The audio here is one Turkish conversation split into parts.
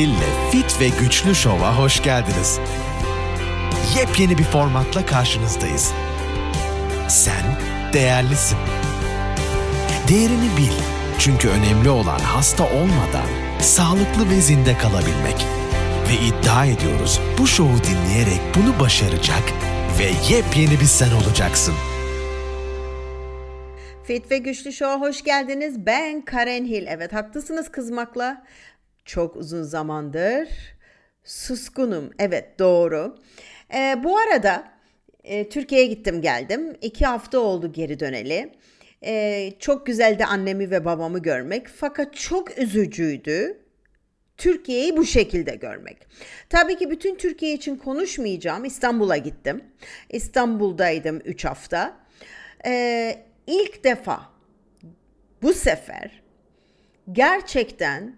Hill'le Fit ve Güçlü Şov'a hoş geldiniz. Yepyeni bir formatla karşınızdayız. Sen değerlisin. Değerini bil. Çünkü önemli olan hasta olmadan sağlıklı ve zinde kalabilmek. Ve iddia ediyoruz bu şovu dinleyerek bunu başaracak ve yepyeni bir sen olacaksın. Fit ve Güçlü Show'a hoş geldiniz. Ben Karen Hill. Evet haklısınız kızmakla. Çok uzun zamandır suskunum. Evet doğru. Ee, bu arada e, Türkiye'ye gittim geldim. İki hafta oldu geri döneli. Ee, çok güzeldi annemi ve babamı görmek. Fakat çok üzücüydü. Türkiye'yi bu şekilde görmek. Tabii ki bütün Türkiye için konuşmayacağım. İstanbul'a gittim. İstanbul'daydım 3 hafta. Ee, ilk defa bu sefer gerçekten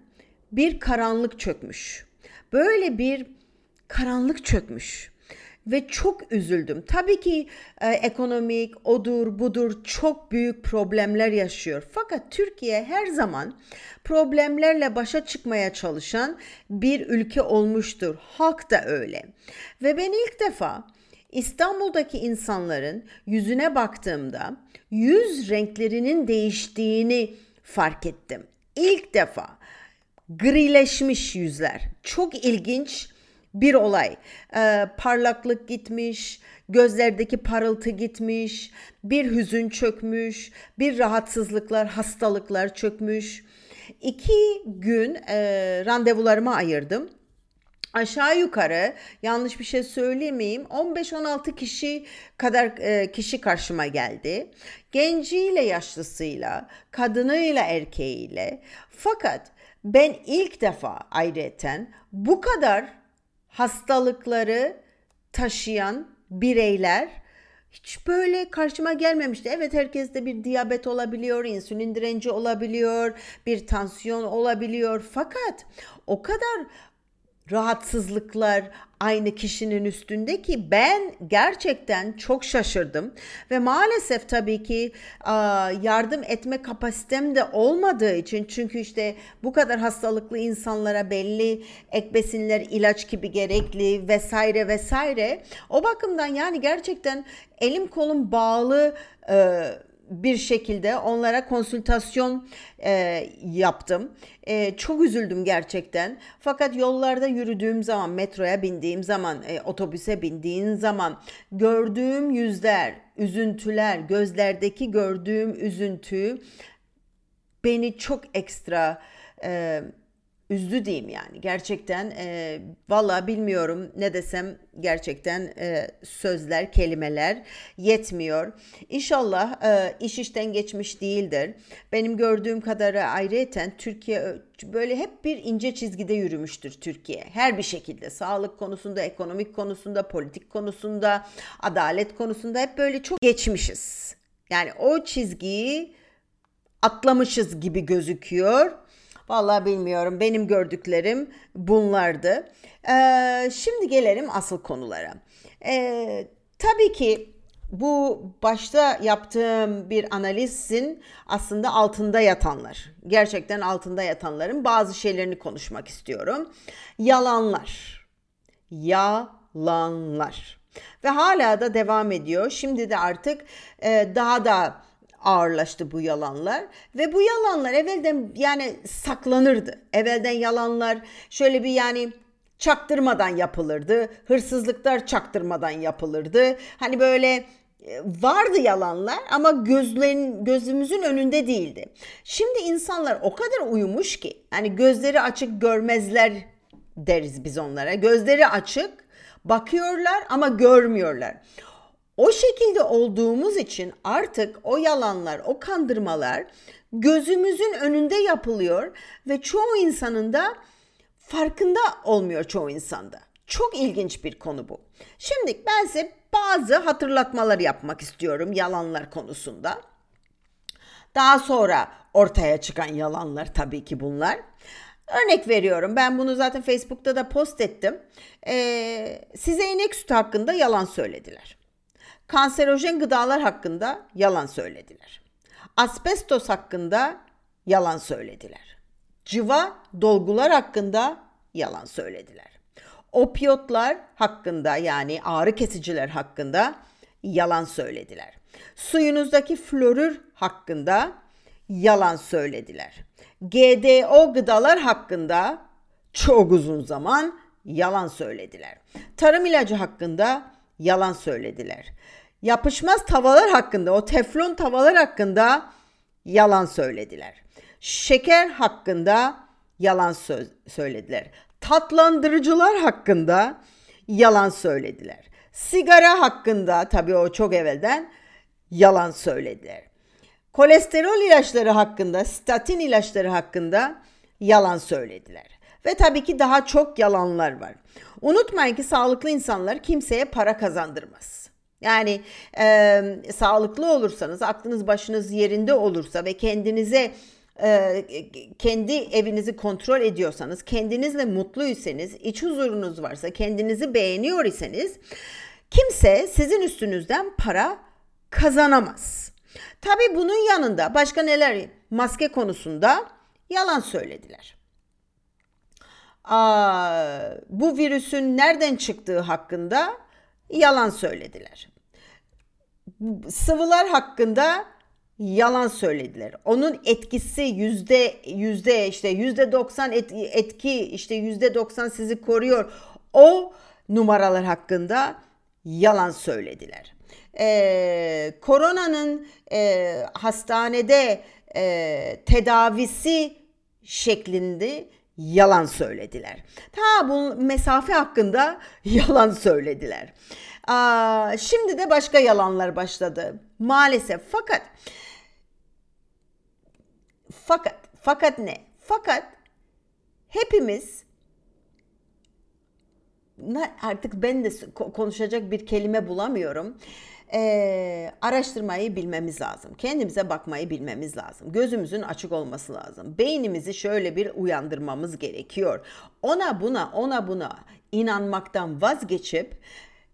bir karanlık çökmüş. Böyle bir karanlık çökmüş ve çok üzüldüm. Tabii ki e, ekonomik, odur, budur çok büyük problemler yaşıyor. Fakat Türkiye her zaman problemlerle başa çıkmaya çalışan bir ülke olmuştur. Halk da öyle. Ve ben ilk defa İstanbul'daki insanların yüzüne baktığımda yüz renklerinin değiştiğini fark ettim. İlk defa grileşmiş yüzler. Çok ilginç bir olay. Ee, parlaklık gitmiş, gözlerdeki parıltı gitmiş, bir hüzün çökmüş, bir rahatsızlıklar, hastalıklar çökmüş. İki gün e, randevularımı ayırdım aşağı yukarı yanlış bir şey söylemeyeyim 15-16 kişi kadar e, kişi karşıma geldi. Genciyle yaşlısıyla, kadınıyla erkeğiyle. Fakat ben ilk defa ayrıyeten bu kadar hastalıkları taşıyan bireyler hiç böyle karşıma gelmemişti. Evet herkeste bir diyabet olabiliyor, insülin direnci olabiliyor, bir tansiyon olabiliyor. Fakat o kadar rahatsızlıklar aynı kişinin üstünde ki ben gerçekten çok şaşırdım. Ve maalesef tabii ki yardım etme kapasitem de olmadığı için çünkü işte bu kadar hastalıklı insanlara belli ek besinler ilaç gibi gerekli vesaire vesaire. O bakımdan yani gerçekten elim kolum bağlı bir şekilde onlara konsültasyon e, yaptım. E, çok üzüldüm gerçekten. Fakat yollarda yürüdüğüm zaman, metroya bindiğim zaman, e, otobüse bindiğim zaman gördüğüm yüzler, üzüntüler, gözlerdeki gördüğüm üzüntü beni çok ekstra e, üzdü diyeyim yani. Gerçekten e, valla bilmiyorum ne desem gerçekten e, sözler, kelimeler yetmiyor. İnşallah e, iş işten geçmiş değildir. Benim gördüğüm kadarı ayrıyeten Türkiye böyle hep bir ince çizgide yürümüştür Türkiye. Her bir şekilde sağlık konusunda, ekonomik konusunda, politik konusunda, adalet konusunda hep böyle çok geçmişiz. Yani o çizgiyi atlamışız gibi gözüküyor. Vallahi bilmiyorum. Benim gördüklerim bunlardı. Ee, şimdi gelelim asıl konulara. Ee, tabii ki bu başta yaptığım bir analizin aslında altında yatanlar, gerçekten altında yatanların bazı şeylerini konuşmak istiyorum. Yalanlar. Yalanlar. Ve hala da devam ediyor. Şimdi de artık e, daha da ağırlaştı bu yalanlar ve bu yalanlar evvelden yani saklanırdı. Evvelden yalanlar şöyle bir yani çaktırmadan yapılırdı. Hırsızlıklar çaktırmadan yapılırdı. Hani böyle e, vardı yalanlar ama gözlerin gözümüzün önünde değildi. Şimdi insanlar o kadar uyumuş ki hani gözleri açık görmezler deriz biz onlara. Gözleri açık bakıyorlar ama görmüyorlar. O şekilde olduğumuz için artık o yalanlar, o kandırmalar gözümüzün önünde yapılıyor ve çoğu insanın da farkında olmuyor çoğu insanda. Çok ilginç bir konu bu. Şimdi ben size bazı hatırlatmalar yapmak istiyorum yalanlar konusunda. Daha sonra ortaya çıkan yalanlar tabii ki bunlar. Örnek veriyorum ben bunu zaten Facebook'ta da post ettim. Ee, size inek sütü hakkında yalan söylediler kanserojen gıdalar hakkında yalan söylediler. Asbestos hakkında yalan söylediler. Civa dolgular hakkında yalan söylediler. Opiyotlar hakkında yani ağrı kesiciler hakkında yalan söylediler. Suyunuzdaki florür hakkında yalan söylediler. GDO gıdalar hakkında çok uzun zaman yalan söylediler. Tarım ilacı hakkında yalan söylediler. Yapışmaz tavalar hakkında, o teflon tavalar hakkında yalan söylediler. Şeker hakkında yalan söz söylediler. Tatlandırıcılar hakkında yalan söylediler. Sigara hakkında tabii o çok evvelden yalan söylediler. Kolesterol ilaçları hakkında, statin ilaçları hakkında yalan söylediler. Ve tabii ki daha çok yalanlar var. Unutmayın ki sağlıklı insanlar kimseye para kazandırmaz. Yani e, sağlıklı olursanız, aklınız başınız yerinde olursa ve kendinize e, kendi evinizi kontrol ediyorsanız, kendinizle mutluysanız, iç huzurunuz varsa, kendinizi beğeniyor iseniz kimse sizin üstünüzden para kazanamaz. Tabi bunun yanında başka neler maske konusunda yalan söylediler. Bu virüsün nereden çıktığı hakkında yalan söylediler. Sıvılar hakkında yalan söylediler. Onun etkisi yüzde yüzde işte yüzde doksan etki işte yüzde doksan sizi koruyor. O numaralar hakkında yalan söylediler. Ee, koronanın e, hastanede e, tedavisi şeklinde yalan söylediler. Ta bu mesafe hakkında yalan söylediler. Aa, şimdi de başka yalanlar başladı. Maalesef fakat fakat fakat ne? Fakat hepimiz artık ben de konuşacak bir kelime bulamıyorum. Ee, araştırmayı bilmemiz lazım. Kendimize bakmayı bilmemiz lazım. Gözümüzün açık olması lazım. Beynimizi şöyle bir uyandırmamız gerekiyor. Ona buna ona buna inanmaktan vazgeçip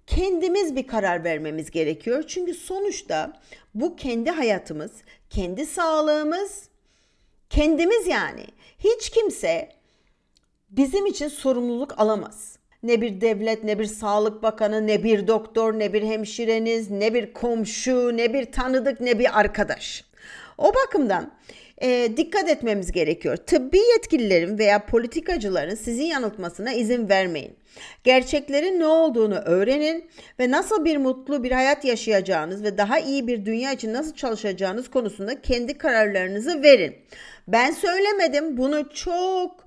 kendimiz bir karar vermemiz gerekiyor. Çünkü sonuçta bu kendi hayatımız, kendi sağlığımız, kendimiz yani. Hiç kimse bizim için sorumluluk alamaz. Ne bir devlet, ne bir sağlık bakanı, ne bir doktor, ne bir hemşireniz, ne bir komşu, ne bir tanıdık, ne bir arkadaş. O bakımdan e, dikkat etmemiz gerekiyor. Tıbbi yetkililerin veya politikacıların sizi yanıltmasına izin vermeyin. Gerçeklerin ne olduğunu öğrenin ve nasıl bir mutlu bir hayat yaşayacağınız ve daha iyi bir dünya için nasıl çalışacağınız konusunda kendi kararlarınızı verin. Ben söylemedim bunu çok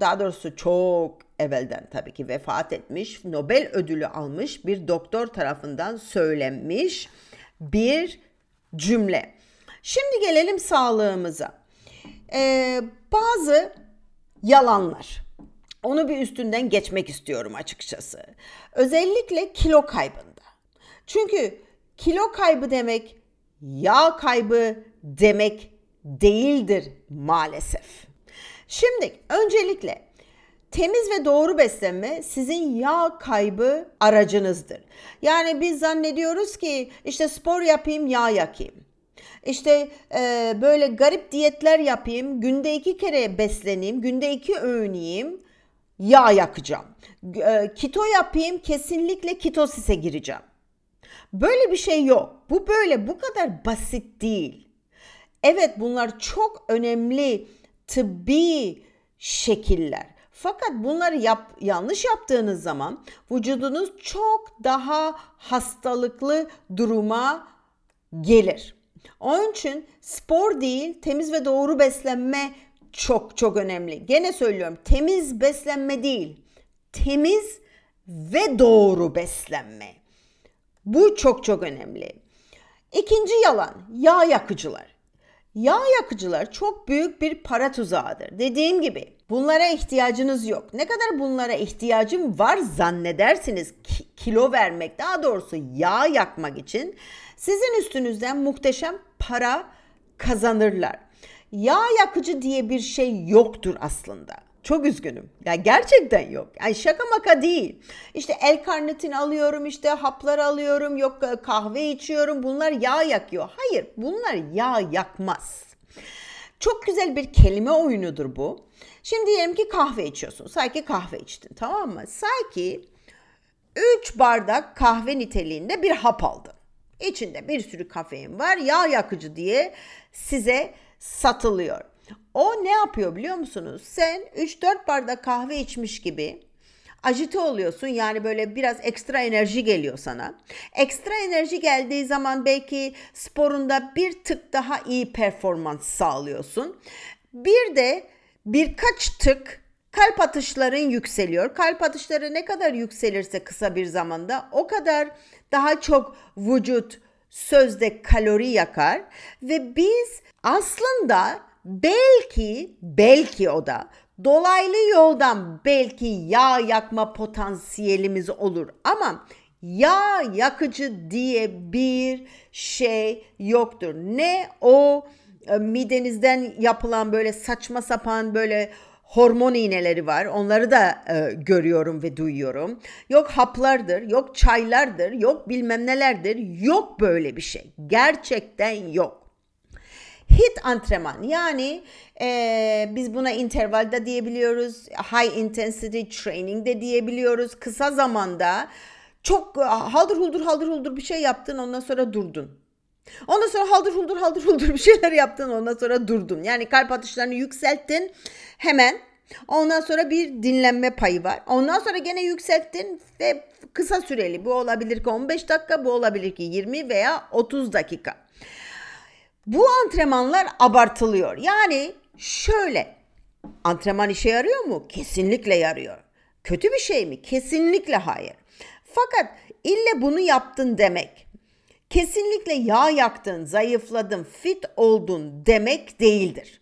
daha doğrusu çok evvelden tabii ki vefat etmiş, Nobel ödülü almış bir doktor tarafından söylenmiş bir cümle. Şimdi gelelim sağlığımıza. Ee, bazı yalanlar. Onu bir üstünden geçmek istiyorum açıkçası. Özellikle kilo kaybında. Çünkü kilo kaybı demek yağ kaybı demek değildir maalesef. Şimdi öncelikle Temiz ve doğru beslenme sizin yağ kaybı aracınızdır. Yani biz zannediyoruz ki işte spor yapayım yağ yakayım. İşte e, böyle garip diyetler yapayım, günde iki kere besleneyim, günde iki öğün yiyeyim, yağ yakacağım. E, kito yapayım, kesinlikle kitosise gireceğim. Böyle bir şey yok. Bu böyle, bu kadar basit değil. Evet bunlar çok önemli tıbbi şekiller. Fakat bunları yap, yanlış yaptığınız zaman vücudunuz çok daha hastalıklı duruma gelir. Onun için spor değil, temiz ve doğru beslenme çok çok önemli. Gene söylüyorum, temiz beslenme değil, temiz ve doğru beslenme. Bu çok çok önemli. İkinci yalan, yağ yakıcılar. Yağ yakıcılar çok büyük bir para tuzağıdır. Dediğim gibi bunlara ihtiyacınız yok. Ne kadar bunlara ihtiyacım var zannedersiniz kilo vermek daha doğrusu yağ yakmak için sizin üstünüzden muhteşem para kazanırlar. Yağ yakıcı diye bir şey yoktur aslında. Çok üzgünüm. Ya gerçekten yok. Yani şaka maka değil. İşte el karnitin alıyorum, işte haplar alıyorum, yok kahve içiyorum. Bunlar yağ yakıyor. Hayır, bunlar yağ yakmaz. Çok güzel bir kelime oyunudur bu. Şimdi diyelim ki kahve içiyorsun. Sanki kahve içtin tamam mı? Sanki 3 bardak kahve niteliğinde bir hap aldın. İçinde bir sürü kafein var. Yağ yakıcı diye size satılıyor. O ne yapıyor biliyor musunuz? Sen 3-4 bardak kahve içmiş gibi ajite oluyorsun. Yani böyle biraz ekstra enerji geliyor sana. Ekstra enerji geldiği zaman belki sporunda bir tık daha iyi performans sağlıyorsun. Bir de birkaç tık kalp atışların yükseliyor. Kalp atışları ne kadar yükselirse kısa bir zamanda o kadar daha çok vücut sözde kalori yakar ve biz aslında belki belki o da dolaylı yoldan belki yağ yakma potansiyelimiz olur ama yağ yakıcı diye bir şey yoktur. Ne o midenizden yapılan böyle saçma sapan böyle hormon iğneleri var. Onları da e, görüyorum ve duyuyorum. Yok haplardır, yok çaylardır, yok bilmem nelerdir. Yok böyle bir şey. Gerçekten yok. HIT antrenman yani e, biz buna intervalda diyebiliyoruz. High intensity training de diyebiliyoruz. Kısa zamanda çok haldır huldur haldır huldur bir şey yaptın ondan sonra durdun. Ondan sonra haldır huldur haldır huldur bir şeyler yaptın ondan sonra durdun. Yani kalp atışlarını yükselttin hemen Ondan sonra bir dinlenme payı var. Ondan sonra gene yükselttin ve kısa süreli. Bu olabilir ki 15 dakika, bu olabilir ki 20 veya 30 dakika. Bu antrenmanlar abartılıyor. Yani şöyle antrenman işe yarıyor mu? Kesinlikle yarıyor. Kötü bir şey mi? Kesinlikle hayır. Fakat ille bunu yaptın demek kesinlikle yağ yaktın, zayıfladın, fit oldun demek değildir.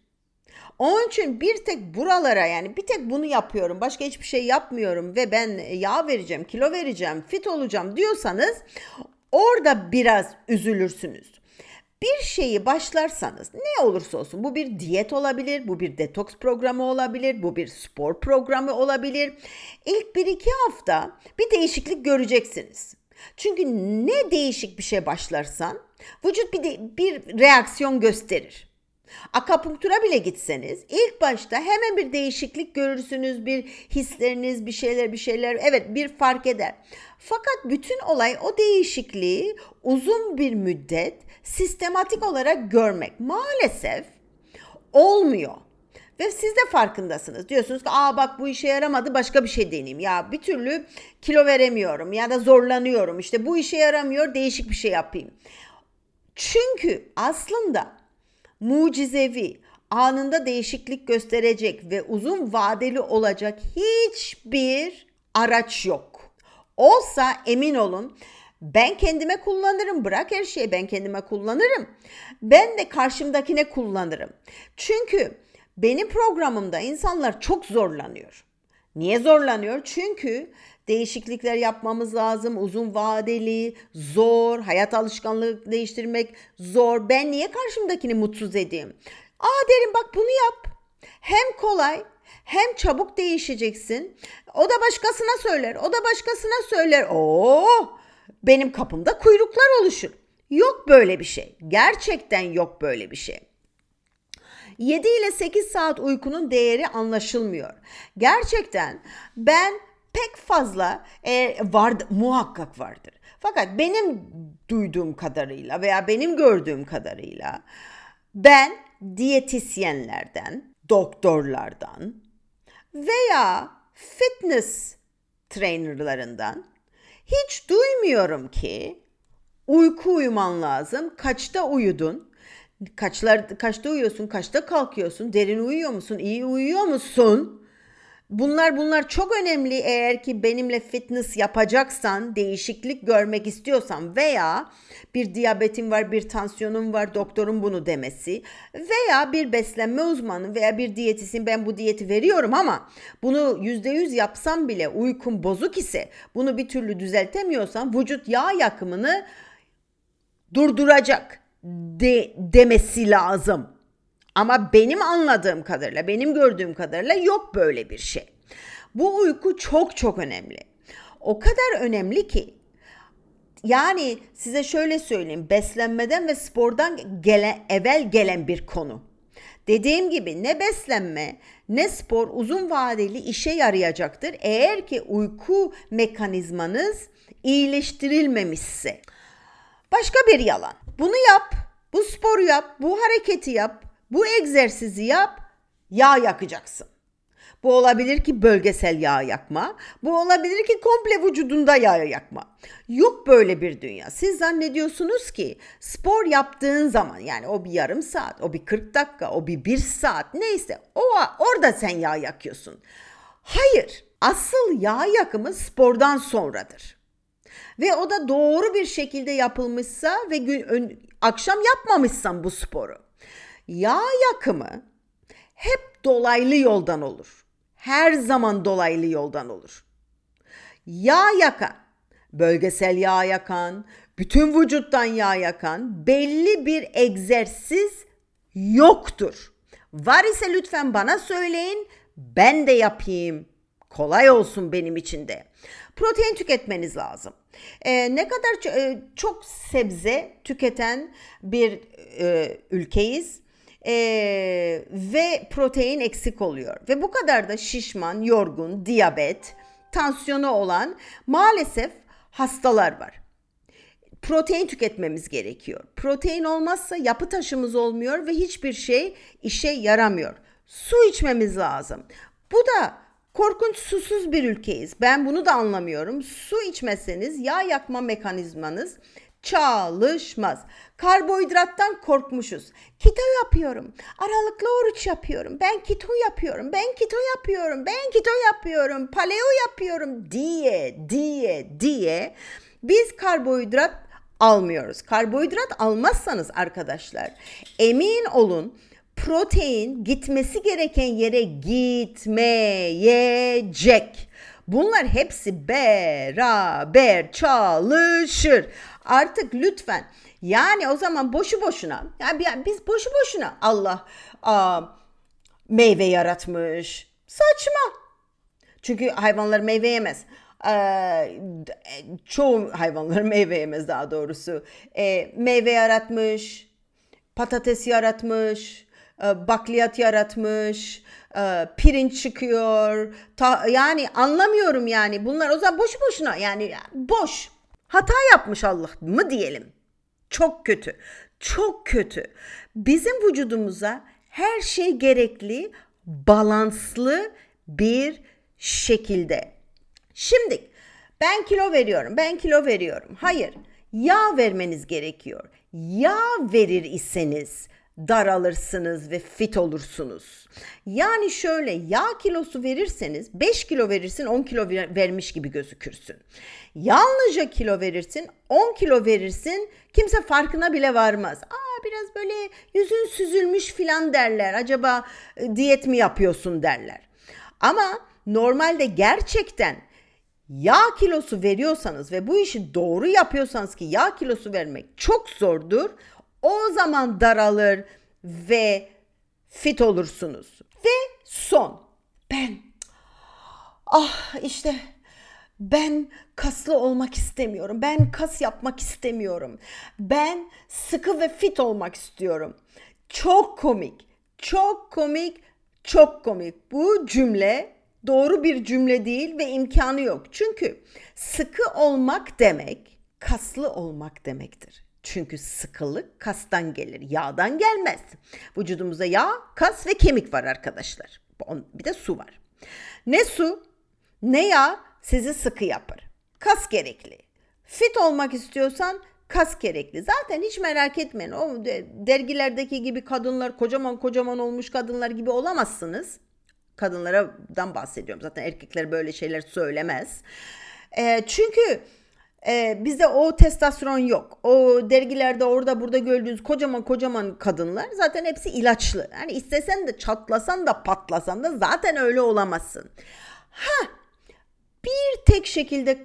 Onun için bir tek buralara yani bir tek bunu yapıyorum. Başka hiçbir şey yapmıyorum ve ben yağ vereceğim, kilo vereceğim, fit olacağım diyorsanız orada biraz üzülürsünüz. Bir şeyi başlarsanız ne olursa olsun bu bir diyet olabilir, bu bir detoks programı olabilir, bu bir spor programı olabilir. İlk bir iki hafta bir değişiklik göreceksiniz. Çünkü ne değişik bir şey başlarsan vücut bir, de, bir reaksiyon gösterir. Akapunktura bile gitseniz ilk başta hemen bir değişiklik görürsünüz. Bir hisleriniz, bir şeyler, bir şeyler evet bir fark eder. Fakat bütün olay o değişikliği uzun bir müddet sistematik olarak görmek maalesef olmuyor. Ve siz de farkındasınız. Diyorsunuz ki aa bak bu işe yaramadı başka bir şey deneyeyim. Ya bir türlü kilo veremiyorum ya da zorlanıyorum. İşte bu işe yaramıyor değişik bir şey yapayım. Çünkü aslında mucizevi, anında değişiklik gösterecek ve uzun vadeli olacak hiçbir araç yok. Olsa emin olun ben kendime kullanırım. Bırak her şeyi ben kendime kullanırım. Ben de karşımdakine kullanırım. Çünkü benim programımda insanlar çok zorlanıyor. Niye zorlanıyor? Çünkü değişiklikler yapmamız lazım. Uzun vadeli, zor, hayat alışkanlığı değiştirmek zor. Ben niye karşımdakini mutsuz edeyim? Aa derim bak bunu yap. Hem kolay hem çabuk değişeceksin. O da başkasına söyler. O da başkasına söyler. Oo! Benim kapımda kuyruklar oluşur. Yok böyle bir şey. Gerçekten yok böyle bir şey. 7 ile 8 saat uykunun değeri anlaşılmıyor. Gerçekten ben pek fazla e, var, muhakkak vardır. Fakat benim duyduğum kadarıyla veya benim gördüğüm kadarıyla ben diyetisyenlerden, doktorlardan veya fitness trainerlarından hiç duymuyorum ki uyku uyuman lazım. Kaçta uyudun? Kaçlar, kaçta uyuyorsun? Kaçta kalkıyorsun? Derin uyuyor musun? İyi uyuyor musun? Bunlar bunlar çok önemli eğer ki benimle fitness yapacaksan, değişiklik görmek istiyorsan veya bir diyabetin var, bir tansiyonun var, doktorun bunu demesi veya bir beslenme uzmanı veya bir diyetisin ben bu diyeti veriyorum ama bunu yüzde yüz yapsam bile uykum bozuk ise bunu bir türlü düzeltemiyorsan vücut yağ yakımını durduracak de, demesi lazım. Ama benim anladığım kadarıyla, benim gördüğüm kadarıyla yok böyle bir şey. Bu uyku çok çok önemli. O kadar önemli ki yani size şöyle söyleyeyim beslenmeden ve spordan gele, evvel gelen bir konu. Dediğim gibi ne beslenme ne spor uzun vadeli işe yarayacaktır eğer ki uyku mekanizmanız iyileştirilmemişse. Başka bir yalan. Bunu yap, bu sporu yap, bu hareketi yap, bu egzersizi yap, yağ yakacaksın. Bu olabilir ki bölgesel yağ yakma. Bu olabilir ki komple vücudunda yağ yakma. Yok böyle bir dünya. Siz zannediyorsunuz ki spor yaptığın zaman yani o bir yarım saat, o bir 40 dakika, o bir bir saat neyse o orada sen yağ yakıyorsun. Hayır. Asıl yağ yakımı spordan sonradır. Ve o da doğru bir şekilde yapılmışsa ve gün, ön, akşam yapmamışsan bu sporu. Yağ yakımı hep dolaylı yoldan olur her zaman dolaylı yoldan olur. Yağ yakan, bölgesel yağ yakan, bütün vücuttan yağ yakan belli bir egzersiz yoktur. Var ise lütfen bana söyleyin, ben de yapayım. Kolay olsun benim için de. Protein tüketmeniz lazım. Ee, ne kadar e, çok sebze tüketen bir e, ülkeyiz ee, ve protein eksik oluyor. Ve bu kadar da şişman, yorgun, diyabet, tansiyonu olan maalesef hastalar var. Protein tüketmemiz gerekiyor. Protein olmazsa yapı taşımız olmuyor ve hiçbir şey işe yaramıyor. Su içmemiz lazım. Bu da korkunç susuz bir ülkeyiz. Ben bunu da anlamıyorum. Su içmeseniz yağ yakma mekanizmanız çalışmaz. Karbonhidrattan korkmuşuz. Kito yapıyorum. Aralıklı oruç yapıyorum. Ben kito yapıyorum. Ben kito yapıyorum. Ben kito yapıyorum. Paleo yapıyorum diye diye diye biz karbonhidrat almıyoruz. Karbonhidrat almazsanız arkadaşlar emin olun protein gitmesi gereken yere gitmeyecek. Bunlar hepsi beraber çalışır. Artık lütfen yani o zaman boşu boşuna yani biz boşu boşuna Allah aa, meyve yaratmış. Saçma. Çünkü hayvanlar meyve yemez. Ee, çoğu hayvanlar meyve yemez daha doğrusu. Ee, meyve yaratmış, patates yaratmış, bakliyat yaratmış, e, pirinç çıkıyor. Ta, yani anlamıyorum yani bunlar o zaman boşu boşuna yani boş. Hata yapmış Allah mı diyelim. Çok kötü. Çok kötü. Bizim vücudumuza her şey gerekli, balanslı bir şekilde. Şimdi ben kilo veriyorum. Ben kilo veriyorum. Hayır. Yağ vermeniz gerekiyor. Yağ verir iseniz daralırsınız ve fit olursunuz. Yani şöyle yağ kilosu verirseniz 5 kilo verirsin 10 kilo vermiş gibi gözükürsün. Yalnızca kilo verirsin 10 kilo verirsin kimse farkına bile varmaz. Aa biraz böyle yüzün süzülmüş filan derler. Acaba e, diyet mi yapıyorsun derler. Ama normalde gerçekten yağ kilosu veriyorsanız ve bu işi doğru yapıyorsanız ki yağ kilosu vermek çok zordur o zaman daralır ve fit olursunuz. Ve son ben ah işte ben kaslı olmak istemiyorum. Ben kas yapmak istemiyorum. Ben sıkı ve fit olmak istiyorum. Çok komik. Çok komik. Çok komik. Bu cümle doğru bir cümle değil ve imkanı yok. Çünkü sıkı olmak demek kaslı olmak demektir. Çünkü sıkılık kastan gelir, yağdan gelmez. Vücudumuzda yağ, kas ve kemik var arkadaşlar. Bir de su var. Ne su ne yağ sizi sıkı yapar. Kas gerekli. Fit olmak istiyorsan kas gerekli. Zaten hiç merak etmeyin. O dergilerdeki gibi kadınlar kocaman kocaman olmuş kadınlar gibi olamazsınız. Kadınlardan bahsediyorum. Zaten erkekler böyle şeyler söylemez. E, çünkü ee, bizde o testosteron yok. O dergilerde orada burada gördüğünüz kocaman kocaman kadınlar zaten hepsi ilaçlı. Yani istesen de çatlasan da patlasan da zaten öyle olamazsın. Ha bir tek şekilde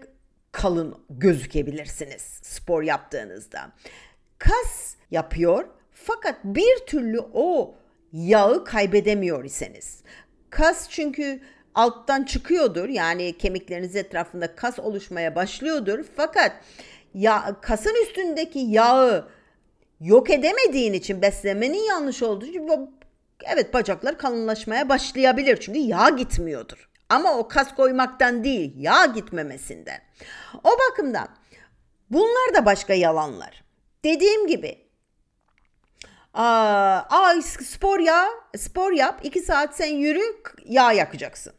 kalın gözükebilirsiniz spor yaptığınızda. Kas yapıyor fakat bir türlü o yağı kaybedemiyor iseniz. Kas çünkü alttan çıkıyordur. Yani kemikleriniz etrafında kas oluşmaya başlıyordur. Fakat ya kasın üstündeki yağı yok edemediğin için beslemenin yanlış olduğu için Evet bacaklar kalınlaşmaya başlayabilir çünkü yağ gitmiyordur. Ama o kas koymaktan değil, yağ gitmemesinden. O bakımdan bunlar da başka yalanlar. Dediğim gibi Aa, aa spor ya, spor yap. iki saat sen yürü, yağ yakacaksın.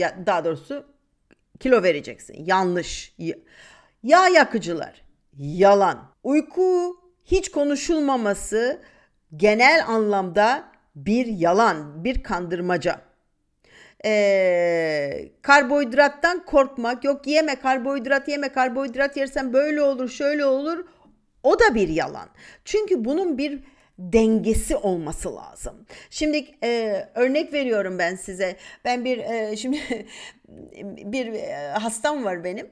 Ya daha doğrusu kilo vereceksin. Yanlış. Yağ yakıcılar. Yalan. Uyku hiç konuşulmaması genel anlamda bir yalan, bir kandırmaca. Ee, karbonhidrattan korkmak, yok yeme karbonhidrat yeme karbonhidrat yersen böyle olur, şöyle olur. O da bir yalan. Çünkü bunun bir dengesi olması lazım. Şimdi e, örnek veriyorum ben size. Ben bir e, şimdi bir e, hastam var benim.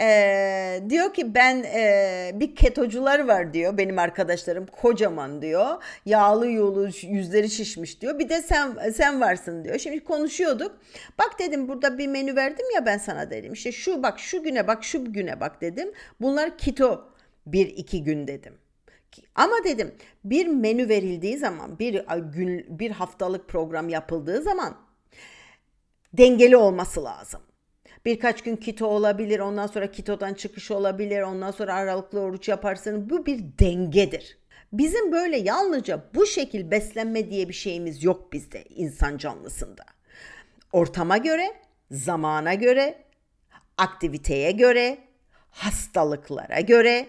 E, diyor ki ben e, bir ketocular var diyor benim arkadaşlarım kocaman diyor. Yağlı yolu yüzleri şişmiş diyor. Bir de sen sen varsın diyor. Şimdi konuşuyorduk. Bak dedim burada bir menü verdim ya ben sana dedim. İşte şu bak şu güne bak şu güne bak dedim. Bunlar keto bir iki gün dedim ama dedim bir menü verildiği zaman bir gün bir haftalık program yapıldığı zaman dengeli olması lazım. Birkaç gün kito olabilir, ondan sonra kitodan çıkış olabilir, ondan sonra aralıklı oruç yaparsın. Bu bir dengedir. Bizim böyle yalnızca bu şekil beslenme diye bir şeyimiz yok bizde insan canlısında. Ortama göre, zamana göre, aktiviteye göre, hastalıklara göre.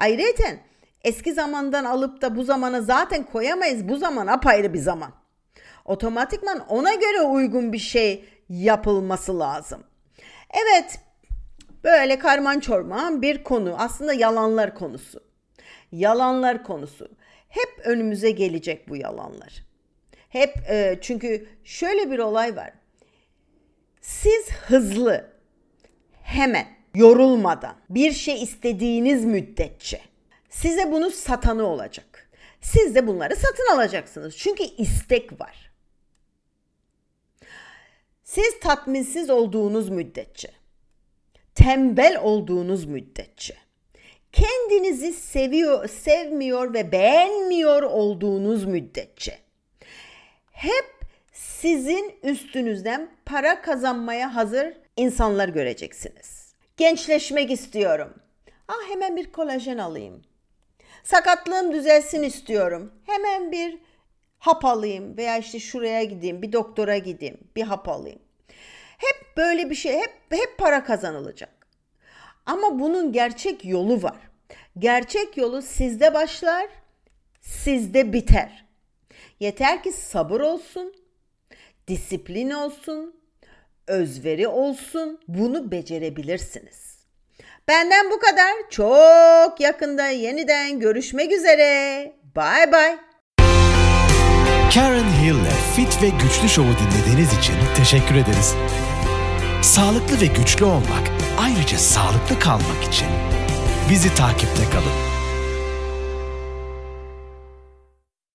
Ayrıca eski zamandan alıp da bu zamana zaten koyamayız. Bu zaman apayrı bir zaman. Otomatikman ona göre uygun bir şey yapılması lazım. Evet, böyle karman çorman bir konu. Aslında yalanlar konusu. Yalanlar konusu. Hep önümüze gelecek bu yalanlar. Hep e, çünkü şöyle bir olay var. Siz hızlı, hemen, yorulmadan bir şey istediğiniz müddetçe size bunu satanı olacak. Siz de bunları satın alacaksınız. Çünkü istek var. Siz tatminsiz olduğunuz müddetçe, tembel olduğunuz müddetçe, kendinizi seviyor, sevmiyor ve beğenmiyor olduğunuz müddetçe hep sizin üstünüzden para kazanmaya hazır insanlar göreceksiniz. Gençleşmek istiyorum. Ah hemen bir kolajen alayım. Sakatlığım düzelsin istiyorum. Hemen bir hap alayım veya işte şuraya gideyim, bir doktora gideyim, bir hap alayım. Hep böyle bir şey, hep hep para kazanılacak. Ama bunun gerçek yolu var. Gerçek yolu sizde başlar, sizde biter. Yeter ki sabır olsun, disiplin olsun, özveri olsun. Bunu becerebilirsiniz. Benden bu kadar. Çok yakında yeniden görüşmek üzere. Bye bye. Karen Hill'le Fit ve Güçlü Show'u dinlediğiniz için teşekkür ederiz. Sağlıklı ve güçlü olmak, ayrıca sağlıklı kalmak için bizi takipte kalın.